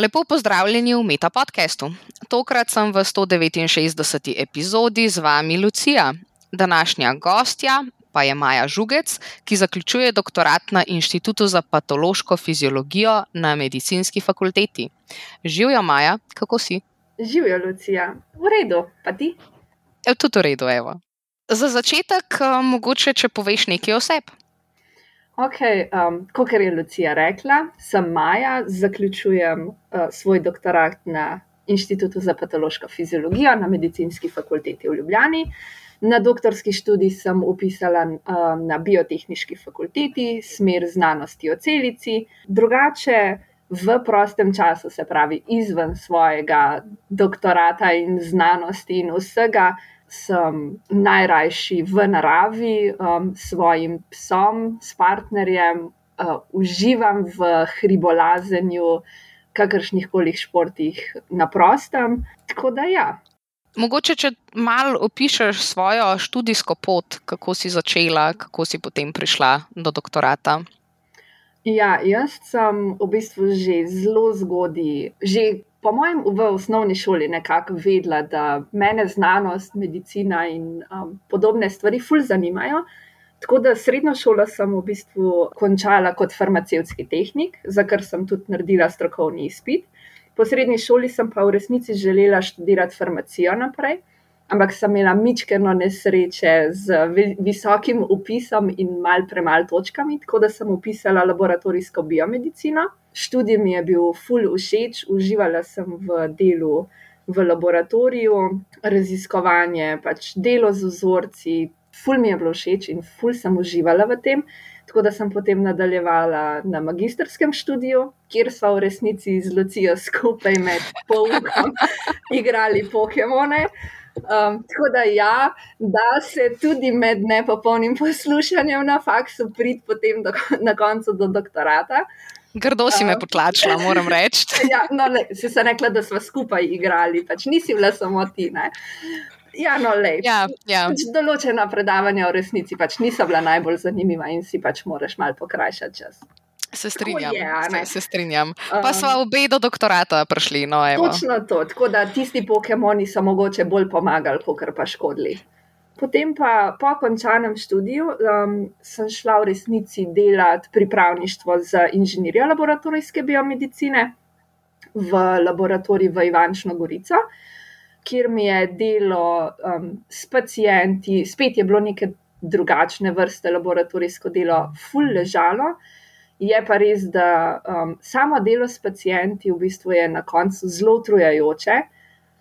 Lepo pozdravljeni v Meta podkastu. Tokrat sem v 169. epizodi z vami Lucija. Današnja gostja pa je Maja Žugec, ki zaključuje doktorat na Inštitutu za patološko fiziologijo na medicinski fakulteti. Živijo, Maja, kako si? Živijo, Lucija, v redu, pa ti? Je tudi v redu, evo. Za začetek, eh, mogoče, če poveš nekaj o sebi. Ok, um, kot je Lucija rekla, sem Maja, zaključujem uh, svoj doktorat na Inštitutu za patološko fiziologijo na medicinski fakulteti v Ljubljani. Na doktorski študij sem upisala um, na biotehnički fakulteti, smer znanosti o celici, drugače v prostem času, se pravi izven svojega doktorata in znanosti in vsega, sem najrajši v naravi, um, s svojim psom, s partnerjem, uh, uživam v hribolazenju, kakršnih koli športih na prostem. Tako da ja. Mogoče, če malo opišuješ svojo študijsko pot, kako si začela, kako si potem prišla do doktorata. Ja, jaz sem v bistvu že zelo zgodaj, že po mojem, v osnovni šoli nekako vedela, da me znanost, medicina in um, podobne stvari fulj zanimajo. Tako da srednjo šolo sem v bistvu končala kot farmacevtski tehnik, za kar sem tudi naredila strokovni izpit. Po srednji šoli sem pa v resnici želela študirati farmacijo naprej ampak sem imela mičkeno nesreče z visokim upisom in mal premalo točkami, tako da sem upisala laboratorijsko biomedicino. Študij mi je bil full všeč, uživala sem v delu v laboratoriju, raziskovanje, pač delo z vzorci. Ful mi je bilo všeč in ful sem uživala v tem, tako da sem potem nadaljevala na magistrskem študiju, kjer smo v resnici z Lucijo skupaj med poukom igrali Pokemone. Um, tako da, ja, da se tudi med nepopolnim poslušanjem na faksu prid potem do, na koncu do doktorata. Grdo si me um, potlačila, moram reči. ja, no, le, si se rekla, da smo skupaj igrali, pač nisi bila samo ti. Ne? Ja, no, le. Ja, ja. pač določena predavanja v resnici pač niso bila najbolj zanimiva in si pač moraš malo pokrajšati čas. Se strinjam. Je, se strinjam. Pa smo obe do doktorata prišli. No, točno to. Tako da tisti Pokémoni so mogoče bolj pomagali, kot pa škodili. Potem pa po končanem študiju um, sem šla v resnici delati pripravništvo za inženirijo laboratorijske biomedicine v laboratoriju v Ivančno Gorico, kjer mi je delo um, s pacijenti, spet je bilo neke drugačne vrste laboratorijsko delo, full ležalo. Je pa res, da um, samo delo s pacijenti v bistvu je na koncu zelo utrujajoče.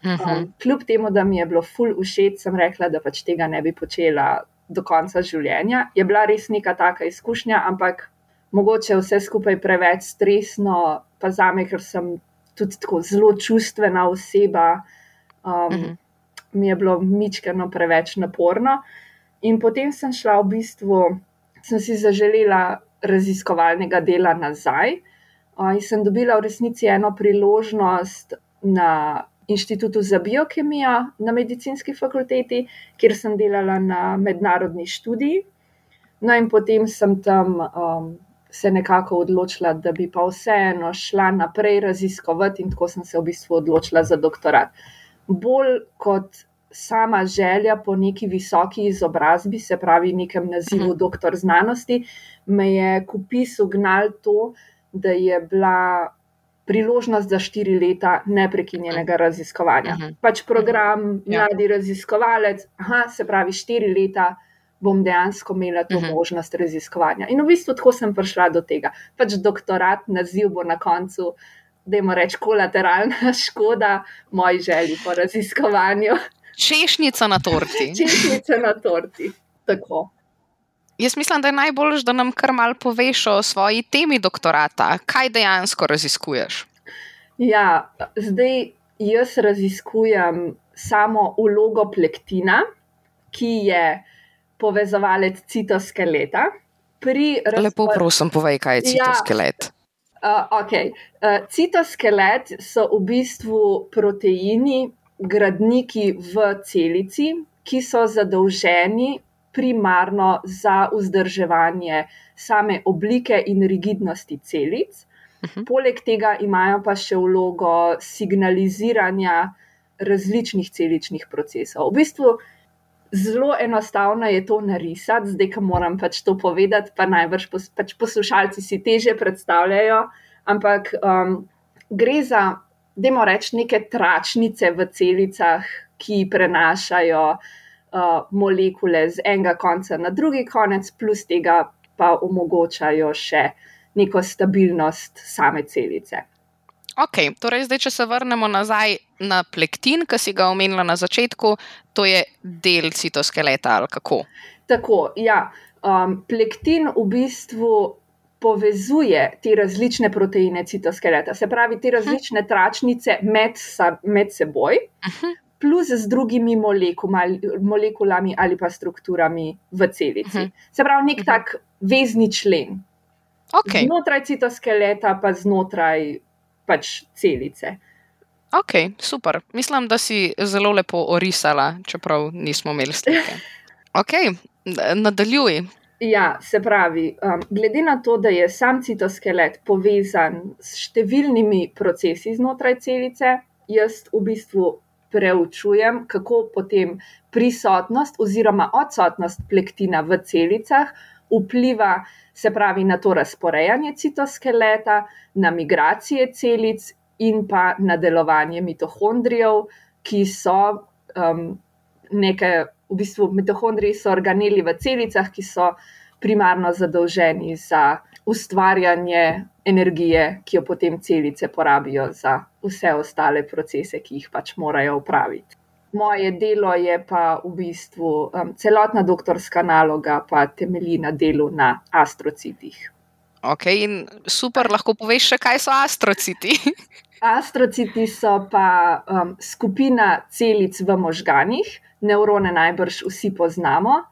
Mhm. Um, kljub temu, da mi je bilo ful všeč, sem rekla, da pač tega ne bi počela do konca življenja. Je bila res neka taka izkušnja, ampak mogoče vse skupaj preveč stresno, pa za me, ker sem tudi tako zelo čustvena oseba, um, mhm. mi je bilo mičkano preveč naporno. In potem sem šla v bistvu, sem si zaželela raziskovalnega dela nazaj. In sem dobila v resnici eno priložnost na Inštitutu za biokemijo na medicinski fakulteti, kjer sem delala na mednarodni študiji. No, in potem sem tam um, se nekako odločila, da bi pa vseeno šla naprej raziskovati, in tako sem se v bistvu odločila za doktorat. Bolj kot sama želja po neki visoki izobrazbi, se pravi, nekem nazivu mhm. doktor znanosti, me je k upisu gnal to, da je bila priložnost za štiri leta neprekinjenega raziskovanja. Mhm. Pač program mhm. ja. Mladi raziskovalec, aha, se pravi, štiri leta. Bom dejansko imela to uh -huh. možnost raziskovanja. In v bistvu tako sem prišla do tega. Pač doktorat, naziv bo na koncu, da je moreč kolateralna škoda moji želji po raziskovanju. Češnjica na torti. Češnjica na torti. Tako. Jaz mislim, da je najbolj, da nam kar mal poveš o svoji temi doktorata. Kaj dejansko raziskuješ? Ja, zdaj jaz raziskujem samo ulogo plektina, ki je povezovalec citoskeleta. Razpor... Lepo, prosim, povej, kaj je citoskelet. Ja, uh, okay. uh, citoskelet so v bistvu proteini, gradniki v celici, ki so zadolženi primarno za vzdrževanje same oblike in rigidnosti celic. -huh. Poleg tega imajo pa še vlogo signaliziranja različnih celičnih procesov. V bistvu zelo enostavno je to narisati, zdaj, ko moram pač to povedati, pa najbrž pos, pač poslušalci si teže predstavljajo, ampak um, gre za, da reč, neke tračnice v celicah, ki prenašajo uh, molekule z enega konca na drugi konec, plus tega pa omogočajo še neko stabilnost same celice. Ok, torej zdaj, če se vrnemo nazaj na plektin, ki si ga omenila na začetku, to je del citoskeleta ali kako? Tako, ja. Um, plektin v bistvu povezuje te različne proteine citoskeleta, se pravi, te različne tračnice med, med seboj, plus z drugimi molekulami ali pa strukturami v celici. Se pravi, nek tak vezni člen. Okay. Znotraj citoskeleta, pa znotraj pač celice. Ok, super. Mislim, da si zelo lepo orisala, čeprav nismo imeli slike. Ok, nadaljuj. Ja, se pravi, um, glede na to, da je sam citoskelet povezan s številnimi procesi znotraj celice, jaz v bistvu preučujem, kako potem prisotnost oziroma odsotnost plektina v celicah vpliva se pravi na to razporejanje citoskeleta, na migracije celic in pa na delovanje mitohondrijev, ki so um, neke, v bistvu, mitohondriji so organeli v celicah, ki so primarno zadolženi za ustvarjanje energije, ki jo potem celice porabijo za vse ostale procese, ki jih pač morajo upraviti. Moje delo je pa v bistvu um, celotna doktorska naloga, pa temelji na delu na astrocitih. Ok, in super, lahko poveš še, kaj so astrociti. Astrociti so pa um, skupina celic v možganih, nevrone najbrž vsi poznamo.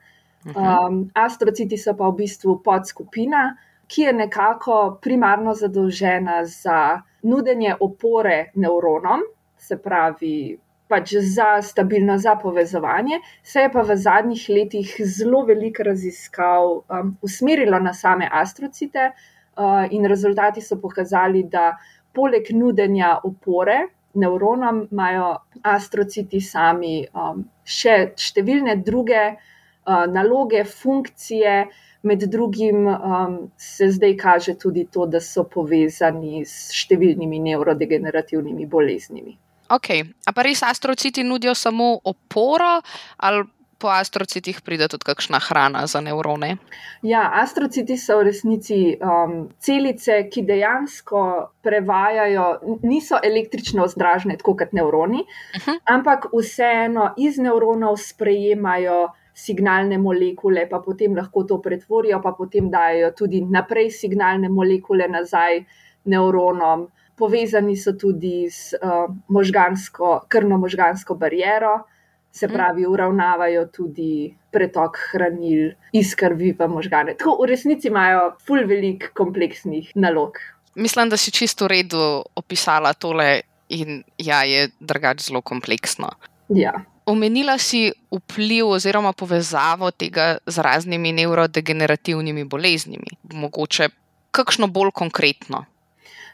Mhm. Um, astrociti so pa v bistvu podskupina, ki je nekako primarno zadolžena za nudenje opore nevronom, se pravi pač za stabilno za povezovanje, se je pa v zadnjih letih zelo veliko raziskav um, usmerilo na same astrocite, uh, in rezultati so pokazali, da poleg nudenja opore nevronom, imajo astrociti sami um, še številne druge uh, naloge, funkcije. Med drugim um, se zdaj kaže tudi to, da so povezani s številnimi nevrodegenerativnimi boleznimi. Ok, a pa res astrociti nudijo samo oporo, ali po astrocitih pride tudi kakšna hrana za nevrone? Ja, astrociti so v resnici um, celice, ki dejansko prevajajo, niso električno vzdražene, tako kot nevroni, uh -huh. ampak vseeno iz nevronov sprejemajo. Signalne molekule, pa potem lahko to pretvorijo, pa potem dajo tudi naprej signalne molekule nazaj nevronom povezani so tudi s uh, možgansko, krvno-možgansko bariero, se mhm. pravi, uravnavajo tudi pretok hranil iz krvi v možgane. Tako v resnici imajo ful velik kompleksnih nalog. Mislim, da si čisto v redu opisala tole, in ja, je drugače zelo kompleksno. Ja. Omenila si vpliv oziroma povezavo tega z raznimi nevrodegenerativnimi boleznimi. Mogoče kakšno bolj konkretno.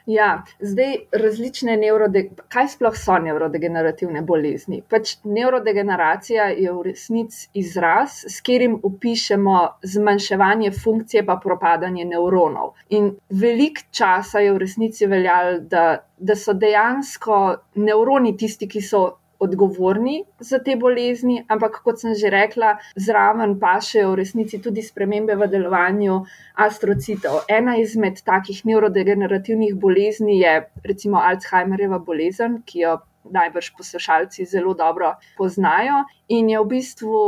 Ja, zdaj različne nevrodegeneracije. Kaj sploh so nevrodegenerativne bolezni? Pač nevrodegeneracija je v resnici izraz, s katerim opišemo zmanjševanje funkcije, pa propadanje nevronov. In veliko časa je v resnici veljalo, da, da so dejansko nevroni tisti, ki so odgovorni za te bolezni, ampak kot sem že rekla, zraven pa še v resnici tudi spremembe v delovanju astrocitov. Ena izmed takih nevrodegenerativnih bolezni je recimo Alzheimerjeva bolezen, ki jo najbrž poslušalci zelo dobro poznajo in je v bistvu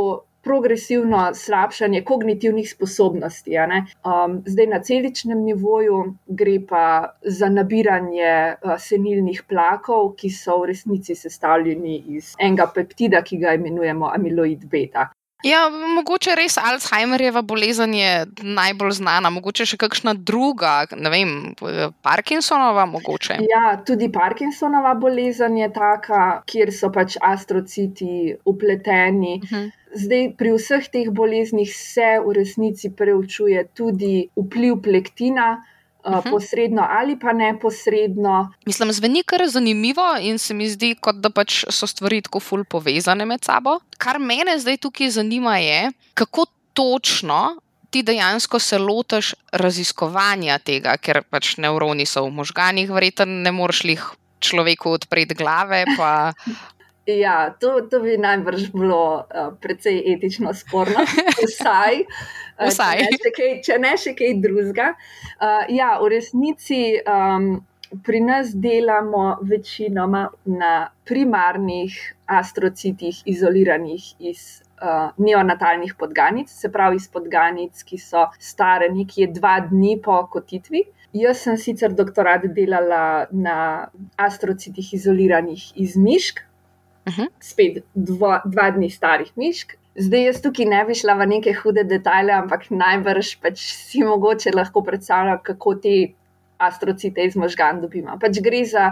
progresivno slabšanje kognitivnih sposobnosti. Um, zdaj na celičnem nivoju gre pa za nabiranje uh, senilnih plakov, ki so v resnici sestavljeni iz enega peptida, ki ga imenujemo amiloid beta. Ja, mogoče res Alzheimerjeva bolezen je najbolj znana, mogoče še kakšna druga, ne vem, Parkinsonova. Mogoče. Ja, tudi Parkinsonova bolezen je taka, kjer so pač astrociti upleteni. Uh mhm. -huh. Zdaj, pri vseh teh boleznih se v resnici preučuje tudi vpliv plektina. uh, posredno ali pa neposredno. Mislim, zveni kar zanimivo in se mi zdi, kot da pač so stvari tako ful povezane med sabo. Kar mene zdaj tukaj zanima je, kako točno. Ti dejansko se lotiš raziskovanja tega, ker pač nevroni so v možganjih, verjetno ne moreš jih človeku odpreti glave. Pa... Ja, to, to bi najbrž bilo uh, precej etično sporno, vsaj. Uh, vsaj. Če, ne kaj, če ne še kaj drugega. Uh, ja, v resnici um, pri nas delamo večinoma na primarnih astrocitih, izoliranih iz uh, neonatalnih podganic, se pravi iz podganic, ki so stare nekje dva dni po kotitvi. Jaz sem sicer doktorat delala na astrocitih izoliranih iz mišk, uh mhm. -huh. spet dva, dva dni starih mišk. Zdaj, jaz tukaj ne bi šla v neke hude detajle, ampak najbrž pač si mogoče lahko predstavljam, kako te astrocite iz možgan dobimo. Pač gre za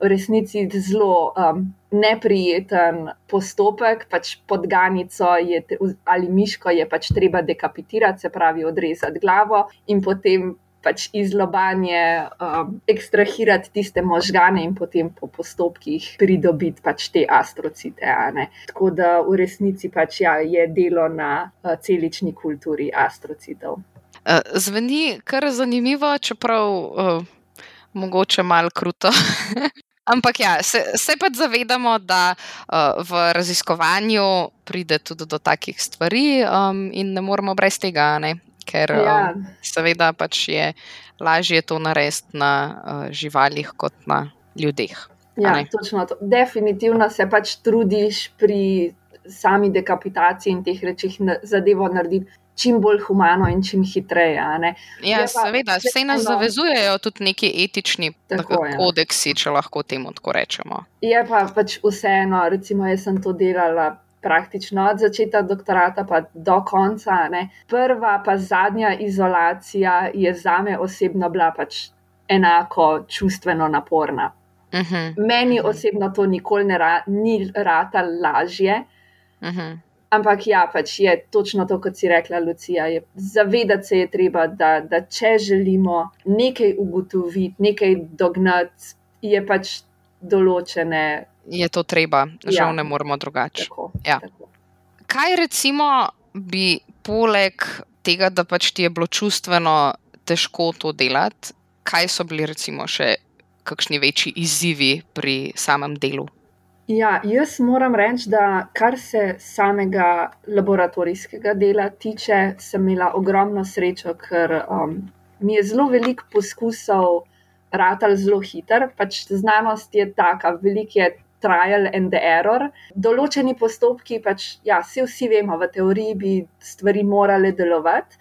v resnici zelo um, neprijeten postopek, pač podganico je, ali miško je pač treba dekapitirati, se pravi odrezati glavo in potem pač iz lobanje um, ekstrahirati tiste možgane in potem po postopkih pridobiti pač te astrocite. Tako da v resnici pač ja, je delo na uh, celični kulturi astrocitov. Uh, zveni kar zanimivo, čeprav uh, mogoče malo kruto. Ampak ja, se, se pa zavedamo, da uh, v raziskovanju pride tudi do takih stvari, um, in ne moremo brez tega. Ne? Ker ja. um, seveda pač je lažje to narediti na uh, živalih kot na ljudeh. Ja, točno to. Definitivno se pač trudiš pri sami dekapitaciji in teh rečih zadevo narediti. Čim bolj humano in čim hitreje. Ja, pa, seveda, vse nas zavezujejo tudi neki etični tako, kodeksi, če lahko temu tako rečemo. Je pa pač vseeno, recimo, jaz sem to delala praktično od začetka doktorata pa do konca. Ne. Prva pa zadnja izolacija je za me osebno bila pač enako čustveno naporna. Uh mhm. -huh. Meni uh -huh. osebno to nikoli ne ra, ni rata lažje. Uh mhm. -huh. Ampak ja, pač je točno to, kot si rekla, Lucija. Zavedati se je treba, da, da če želimo nekaj ugotoviti, nekaj dognati, je pač določene je to treba, žal ja. ne moremo drugače. Ja. Kaj recimo bi poleg tega, da pač ti je bilo čustveno težko to delati, kaj so bili recimo še kakšni večji izzivi pri samem delu? Ja, jaz moram reči, da kar se samega laboratorijskega dela tiče, sem imela ogromno srečo, ker um, mi je zelo veliko poskusov. Ratal zelo hiter, pač znanost je taka, veliko je trial and error. Določeni postopki, pač, ja, vsi, vsi vemo, v teoriji bi stvari morale delovati.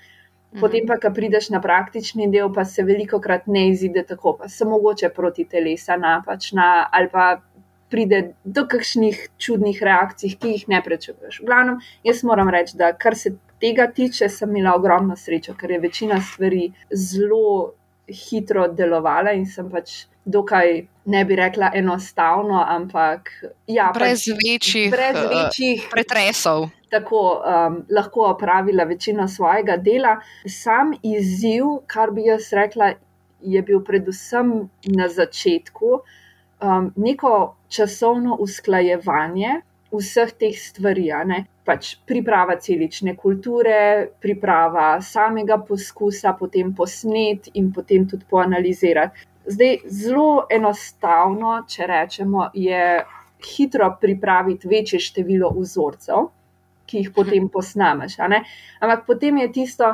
Potem, mhm. pa, ko prideš na praktični del, pa se veliko krat ne izide tako, pa se mogoče proti telesa napačna, ali pa pride do kakšnih čudnih reakcij, ki jih ne prečakuješ. V glavnem, jaz moram reči, da kar se tega tiče, sem imela ogromno srečo, ker je večina stvari zelo hitro delovala in sem pač dokaj, ne bi rekla enostavno, ampak ja, brez, pač, večjih, brez eh, večjih pretresov. Tako um, lahko opravila večino svojega dela. Sam izziv, kar bi jaz rekla, je bil predvsem na začetku um, neko časovno usklajevanje vseh teh stvari. Pač priprava celične kulture, priprava samega poskusa, potem posnet in potem tudi poanalizirati. Zdaj, zelo enostavno, če rečemo, je hitro pripraviti večje število vzorcev, ki jih potem posnameš. Ampak potem je tisto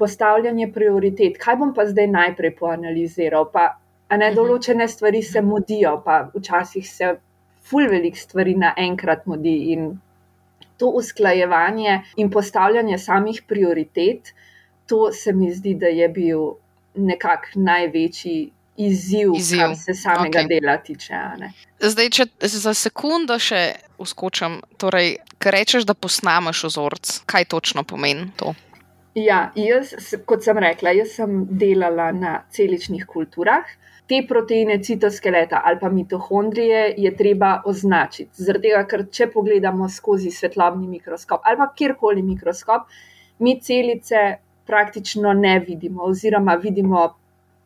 postavljanje prioritet. Kaj bom pa zdaj najprej poanaliziral? Pa, ne, mhm. določene stvari se mudijo, pa včasih se ful velik stvari naenkrat mudi. In to usklajevanje in postavljanje samih prioritet, to se mi zdi, da je bil nekako največji izziv, izziv. kar se samega okay. dela tiče. Zdaj, če za sekundo še uskočam, torej, kaj rečeš, da posnameš ozorc, kaj točno pomeni to? Ja, jaz, kot sem rekla, jaz sem delala na celičnih kulturah. Te proteine citoskeleta ali pa mitohondrije je treba označiti. Zaradi tega, ker če pogledamo skozi svetlobni mikroskop ali pa kjerkoli mikroskop, mi celice praktično ne vidimo, oziroma vidimo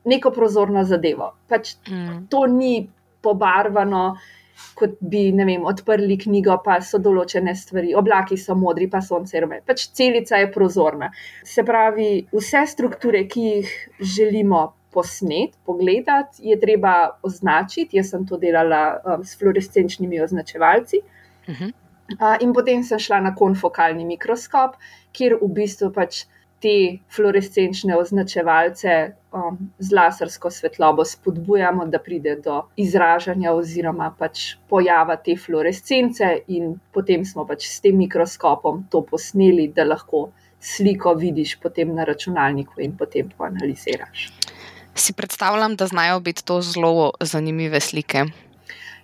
neko prozorno zadevo. Pač Mm. to ni pobarvano, kot bi vem, odprli knjigo, pa so določene stvari, oblaki so modri, pa sonce rume. Pač celica je prozorna. Se pravi, vse strukture, ki jih želimo posnet, pogledati, je treba označiti. Jaz sem to delala um, s fluorescenčnimi označevalci. Mhm. Uh, in potem sem šla na konfokalni mikroskop, kjer v bistvu pač te fluorescenčne označevalce um, z lasersko svetlobo spodbujamo, da pride do izražanja oziroma pač pojava te fluorescence, in potem smo pač s tem mikroskopom to posneli, da lahko sliko vidiš potem na računalniku in potem to analiziraš. Si predstavljam, da znajo biti to zelo zanimive slike.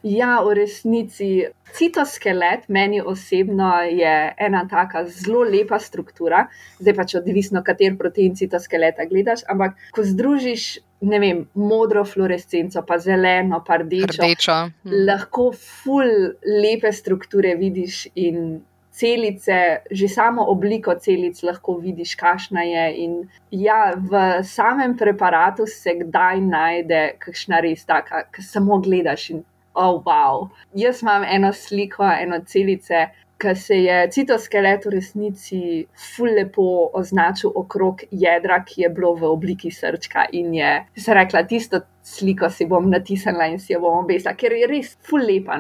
Ja, v resnici citoskelet meni osebno je ena taka zelo lepa struktura, zdaj pač odvisno, kater protein citoskeleta gledaš, ampak ko združiš, ne vem, modro fluorescenco, pa zeleno, pa rdečo, Rdečo. Mm. lahko ful lepe strukture vidiš in. Celice, že samo obliko celic lahko vidiš, kakšna je. In ja, v samem preparatu se kdaj najde kakšna res taka, ki samo gledaš in oh, wow. Jaz imam eno sliko, eno celice, ki se je citoskelet v resnici ful lepo označil okrog jedra, ki je bilo v obliki srčka. In je, se rekla, tisto sliko si bom natisnila in si jo bom obesila, ker je res ful lepa.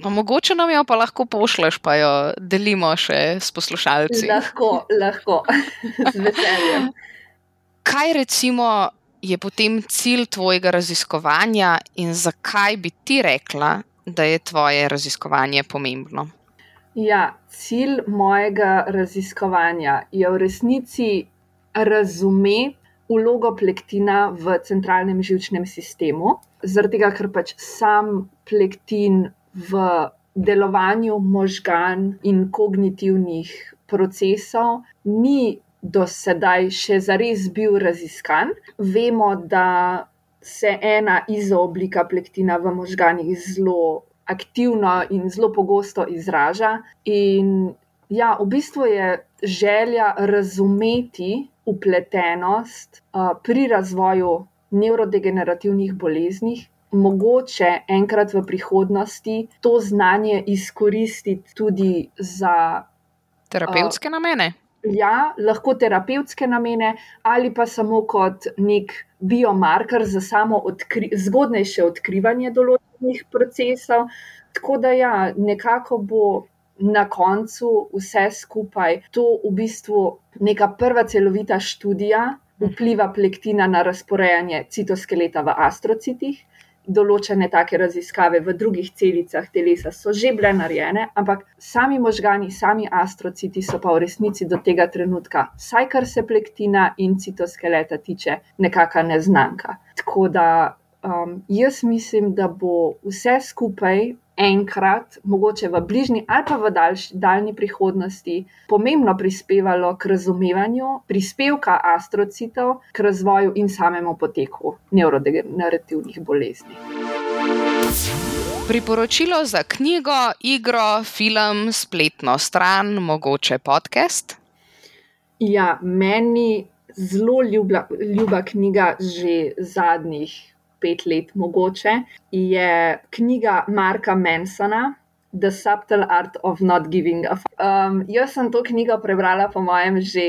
No? Mogoče nam jo pa lahko pošleš, pa jo delimo še s poslušalci. Lahko, lahko, z veseljem. Kaj recimo je potem cilj tvojega raziskovanja in zakaj bi ti rekla, da je tvoje raziskovanje pomembno? Ja, cilj mojega raziskovanja je v resnici razumeti vlogo plektina v centralnem žilčnem sistemu, zaradi tega, ker pač sam plektin v delovanju možgan in kognitivnih procesov ni do sedaj še zares bil raziskan. Vemo, da se ena izooblika plektina v možganih zelo aktivno in zelo pogosto izraža. In ja, v bistvu je želja razumeti upletenost uh, pri razvoju nevrodegenerativnih bolezni. Mogoče enkrat v prihodnosti to znanje izkoristiti tudi za Terapevtske uh, namene? ja, lahko terapevtske namene, ali pa samo kot nek biomarker za samo odkri zgodnejše odkrivanje določenih procesov. Tako da, ja, nekako bo na koncu vse skupaj to v bistvu neka prva celovita študija vpliva plektina na razporejanje citoskeleta v astrocitih. Določene take raziskave v drugih celicah telesa so že bile narejene, ampak sami možgani, sami astrociti so pa v resnici do tega trenutka, vsaj kar se plektina in citoskeleta tiče, nekakšna neznanka. Tako da um, jaz mislim, da bo vse skupaj enkrat, mogoče v bližnji ali pa v daljši, daljni prihodnosti, pomembno prispevalo k razumevanju prispevka astrocitov k razvoju in samemu poteku nevrodegenerativnih bolezni. Priporočilo za knjigo, igro, film, spletno stran, mogoče podcast. Ja, meni zelo ljuba, ljuba knjiga že zadnjih pet let, mogoče, je knjiga Marka Mansona. The Subtle Art of Not Giving a Fuck. Um, jaz sem to knjigo prebrala, po mojem, že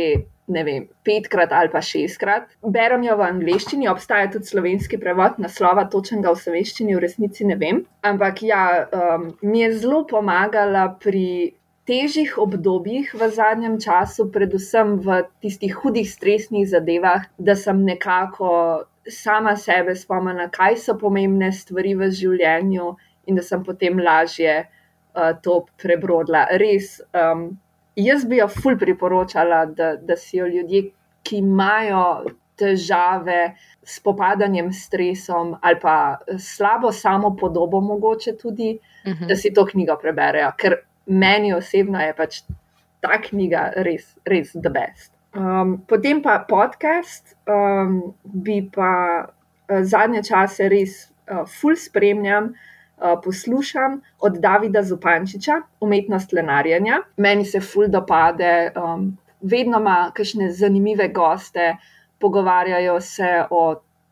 ne vem, petkrat ali pa šestkrat. Berem jo v angleščini, obstaja tudi slovenski prevod naslova, točnega v slovenščini, v resnici ne vem. Ampak ja, um, mi je zelo pomagala pri težjih obdobjih v zadnjem času, predvsem v tistih hudih stresnih zadevah, da sem nekako sama sebe spomnila, kaj so pomembne stvari v življenju, in da sem potem lažje uh, to prebrodila. Res, um, jaz bi jo ful priporočala, da, da si jo ljudje, ki imajo težave s popadanjem s stresom ali pa slabo samo podobo, mogoče tudi, uh -huh. da si to knjigo preberejo. Ker meni osebno je pač ta knjiga res, res the best. Um, potem pa podcast, um, bi pa uh, zadnje čase res uh, ful spremljam, uh, poslušam od Davida Zupančiča, umetnost lenarjenja. Meni se ful dopade, um, vedno ima kakšne zanimive goste, pogovarjajo se o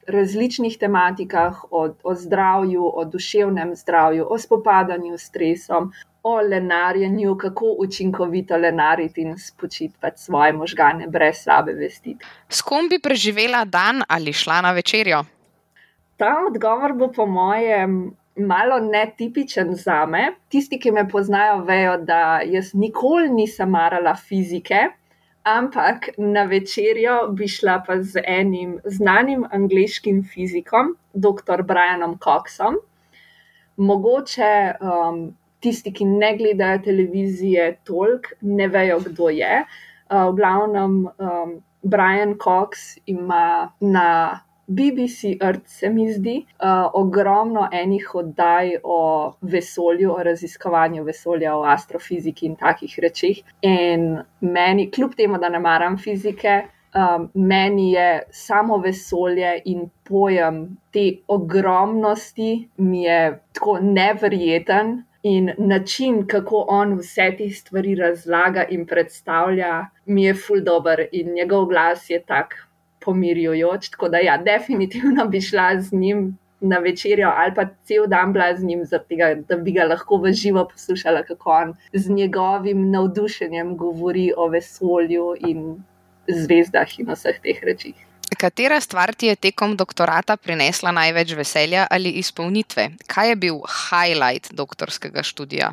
različnih tematikah, o, o zdravju, o duševnem zdravju, o spopadanju s stresom, o lenarjenju, kako učinkovito lenariti in spočiti svoje možgane brez slabe vesti. S kom bi preživela dan ali šla na večerjo? Ta odgovor bo, po mojem, malo netipičen za me. Tisti, ki me poznajo, vejo, da jaz nikoli nisem marala fizike, ampak na večerjo bi šla pa z enim znanim angliškim fizikom, dr. Brianom Coxom. Mogoče um, tisti, ki ne gledajo televizije, toliko ne vejo, kdo je. Uh, v glavnem, um, Brian Cox ima na BBC Earth, se mi zdi, uh, ogromno enih oddaj o vesolju, o raziskovanju vesolja, o astrofiziki in takih rečeh. In meni, kljub temu, da ne maram fizike, um, meni je samo vesolje in pojem te ogromnosti mi je tako neverjeten. In način, kako on vse te stvari razlaga in predstavlja, mi je ful dobr, in njegov glas je tak pomirjujoč. Tako da, ja, definitivno bi šla z njim na večerjo ali pa cel dan bila z njim, tega, da bi ga lahko v živo poslušala, kako on z njegovim navdušenjem govori o vesolju in zvezdah in vseh teh rečih. Katera stvar ti je tekom doktorata prinesla največ veselja ali izpolnitve? Kaj je bil highlight doktorskega študija?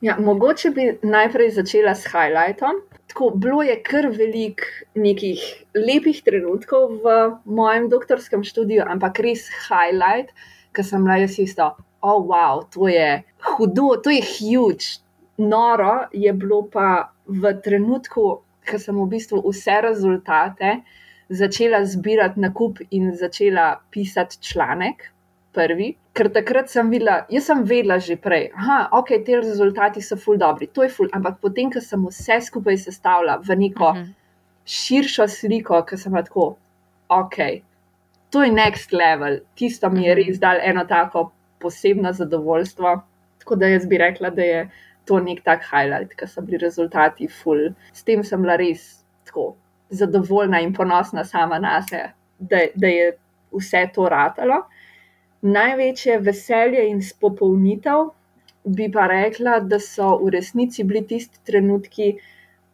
Ja, mogoče bi najprej začela s highlightom. Tako, bilo je kar veliko nekih lepih trenutkov v mojem doktorskem študiju, ampak res highlight, ker sem bila jaz isto, oh, wow, to je hudo, to je huge. Noro je bilo pa v trenutku, ko sem v bistvu vse rezultate začela zbirati na kup in začela pisati članek prvi, ker takrat sem videla, jaz sem vedela že prej, da okay, te rezultati so ful dobri, to je ful, ampak potem, ko sem vse skupaj sestavila v neko uh mhm. -huh. širšo sliko, ki sem lahko, ok, to je next level, tisto mi je mhm. res dal eno tako posebno zadovoljstvo. Tako da jaz bi rekla, da je to nek tak highlight, ker so bili rezultati ful. S tem sem bila res tako zadovoljna in ponosna sama na sebe, da, da je vse to ratalo največje veselje in spopolnitev, bi pa rekla, da so v resnici bili tisti trenutki,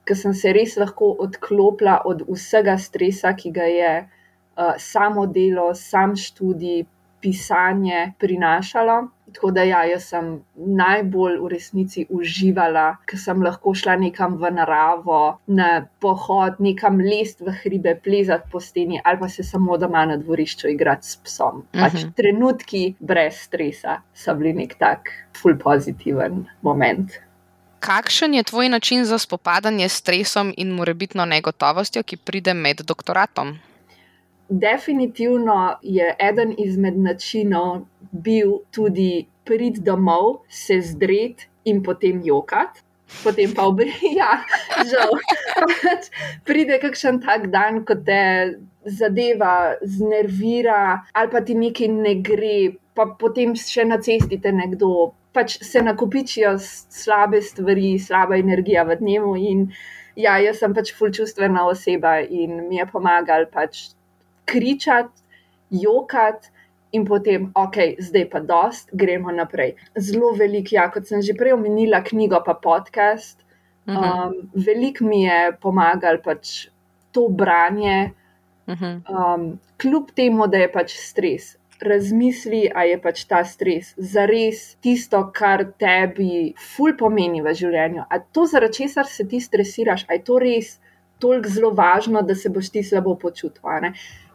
ko sem se res lahko odklopila od vsega stresa, ki ga je uh, samo delo, sam študij, pisanje prinašalo. Tako da, ja, jaz sem najbolj v resnici uživala, ker sem lahko šla nekam v naravo, na pohod, nekam lest v hribe, plezati po steni ali pa se samo doma na dvorišču igrati s psom. Pač uh mhm. -huh. trenutki brez stresa so bili nek tak full pozitiven moment. Kakšen je tvoj način za spopadanje s stresom in morebitno negotovostjo, ki pride med doktoratom? Definitivno je eden izmed načinov bil tudi priti domov, se zdret in potem jokati. Potem pa obriti, ja, žal. Pač pride kakšen tak dan, ko te zadeva znervira, ali pa ti nekaj ne gre, pa potem še na cesti te nekdo. Pač se nakupičijo slabe stvari, slaba energija v dnevu. In ja, jaz sem pač fulčustvena oseba in mi je pomagal pač kričati, jokati. In potem, ok, zdaj pa dost, gremo naprej. Zelo velik, ja, kot sem že prej omenila, knjigo pa podcast. Mhm. Um, veliko mi je pomagal pač to branje, mhm. um, kljub temu, da je pač stres. Razmisli, a je pač ta stres za res tisto, kar tebi ful pomeni v življenju. A to, zaradi česar se ti stresiraš, a je to res toliko zelo važno, da se boš ti slabo počutil.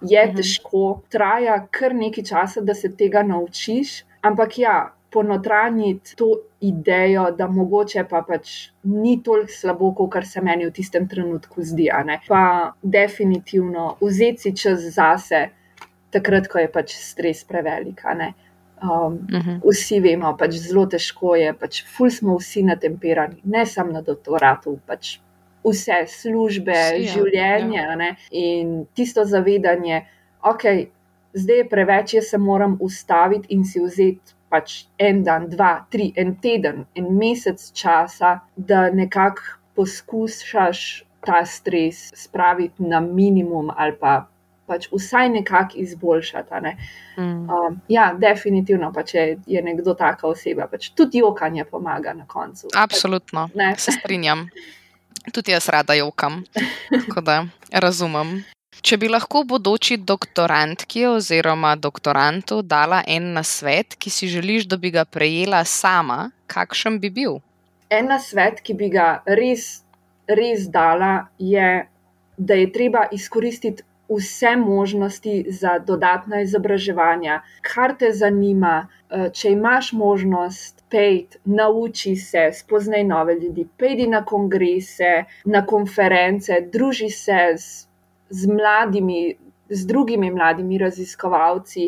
Je mhm. težko, traja kar nekaj časa, da se tega naučiš, ampak ja. Ponotraniti to idejo, da mogoče pa pač ni toliko slabo, kot se meni v tistem trenutku zdi. Pa definitivno vzeti si čas zase, takrat, ko je pač stres prevelik. Um, uh mhm. -huh. Vsi vemo, pač zelo težko je, pač ful smo vsi natemperani, ne samo na doktoratu, pač vse službe, Vsi, ja. življenje ja. in tisto zavedanje, ok, zdaj je preveč, jaz se moram ustaviti in si vzeti. Pač en dan, dva, tri, en teden, en mesec časa, da nekako poskušaš ta stres spraviti na minimum, ali pa pač vsaj nekako izboljšati. Ne. Mm. Um, ja, definitivno, pa če je nekdo taka oseba, pač tudi jokanje pomaga na koncu. Absolutno, Ne. se strinjam. Tudi jaz rada jokam, tako da razumem. Če bi lahko bodoči doktorantki oziroma doktorantu dala en nasvet, ki si želiš, da bi ga prejela sama, kakšen bi bil? En svet, ki bi ga res, res dala, je, da je treba izkoristiti vse možnosti za dodatna izobraževanja, kar te zanima. eh, Če imaš možnost, pejti, nauči se, spoznaj nove ljudi, pejdi na kongrese, na konference, druži se z, z mladimi, z drugimi mladimi raziskovalci,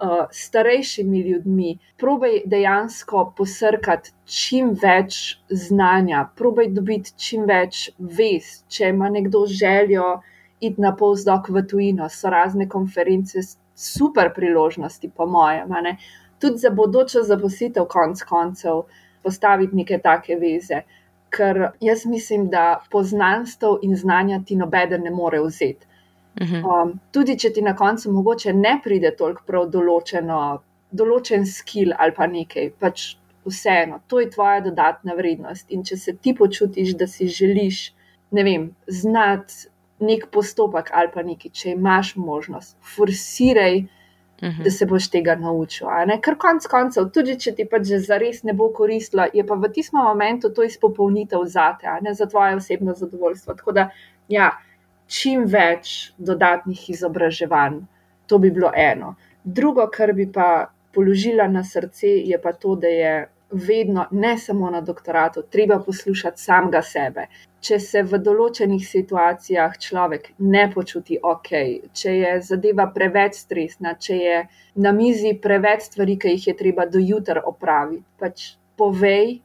uh, starejšimi ljudmi, probaj dejansko posrkati čim več znanja, probaj dobiti čim več vez. Če ima nekdo željo iti na postdoc v tujino, so razne konference super priložnosti, po mojem. Tudi za bodočo zaposlitev, konc koncev, postaviti neke take veze. Ker jaz mislim, da poznanstv in znanja ti nobeden ne more vzeti. Mhm. Um, tudi če ti na koncu mogoče ne pride toliko prav določeno, določen skill ali pa nekaj, pač vseeno, to je tvoja dodatna vrednost. In če se ti počutiš, da si želiš, ne vem, znati nek postopek ali pa nekaj, če imaš možnost, forsiraj, Mhm. da se boš tega naučil. Ker konc koncev, tudi če ti pač že zares ne bo koristilo, je pa v tistem momentu to izpopolnitev zate, ne za tvoje osebno zadovoljstvo. Tako da, ja, čim več dodatnih izobraževanj, to bi bilo eno. Drugo, kar bi pa položila na srce, je pa to, da je vedno, ne samo na doktoratu, treba poslušati samega sebe. Če se v določenih situacijah človek ne počuti ok, če je zadeva preveč stresna, če je na mizi preveč stvari, ki jih je treba do jutra opraviti, pač povej.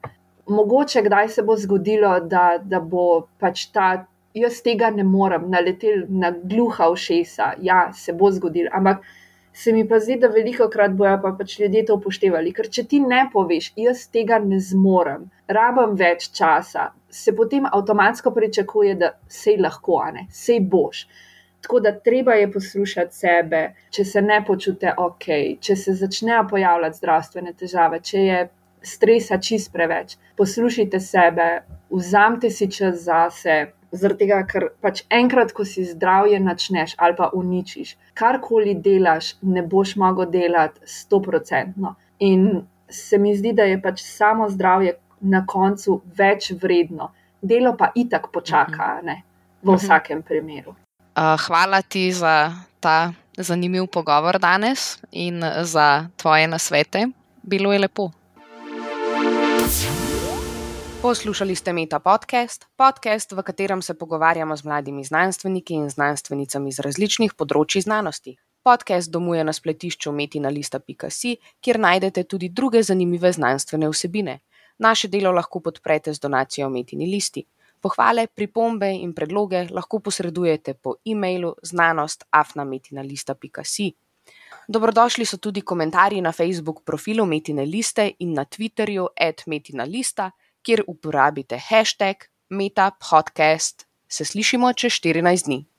Mogoče kdaj se bo zgodilo, da, da bo pač ta, jaz tega ne morem, naletel na gluha ušesa. Ja, se bo zgodilo, ampak se mi pa zdi, da veliko krat bojo pa pač ljudje to upoštevali. Ker če ti ne poveš, jaz tega ne zmorem, rabim več časa, se potem avtomatsko pričakuje, da sej lahko, a ne, sej boš. Tako da treba je poslušati sebe, če se ne počute ok, če se začnejo pojavljati zdravstvene težave, če je stresa čist preveč. Poslušajte sebe, vzamite si čas zase, zaradi tega, ker pač enkrat, ko si zdravje načneš ali pa uničiš, karkoli delaš, ne boš mogel delati stoprocentno. In se mi zdi, da je pač samo zdravje na koncu več vredno, delo pa itak počaka, a ne, v Mhm. vsakem primeru. Hvala ti za ta zanimiv pogovor danes in za tvoje nasvete. Bilo je lepo. Poslušali ste Meta podcast, podcast, v katerem se pogovarjamo z mladimi znanstveniki in znanstvenicami z različnih področji znanosti. Podcast domuje na spletišču metinalista.si, kjer najdete tudi druge zanimive znanstvene vsebine. Naše delo lahko podprete z donacijo Metini listi. Pohvale, pripombe in predloge lahko posredujete po e-mailu znanost.afnametinalista.si. Dobrodošli so tudi komentarji na Facebook profilu Metine liste in na Twitterju @metinalista, kjer uporabite hashtag metapodcast. Se slišimo čez 14 dni.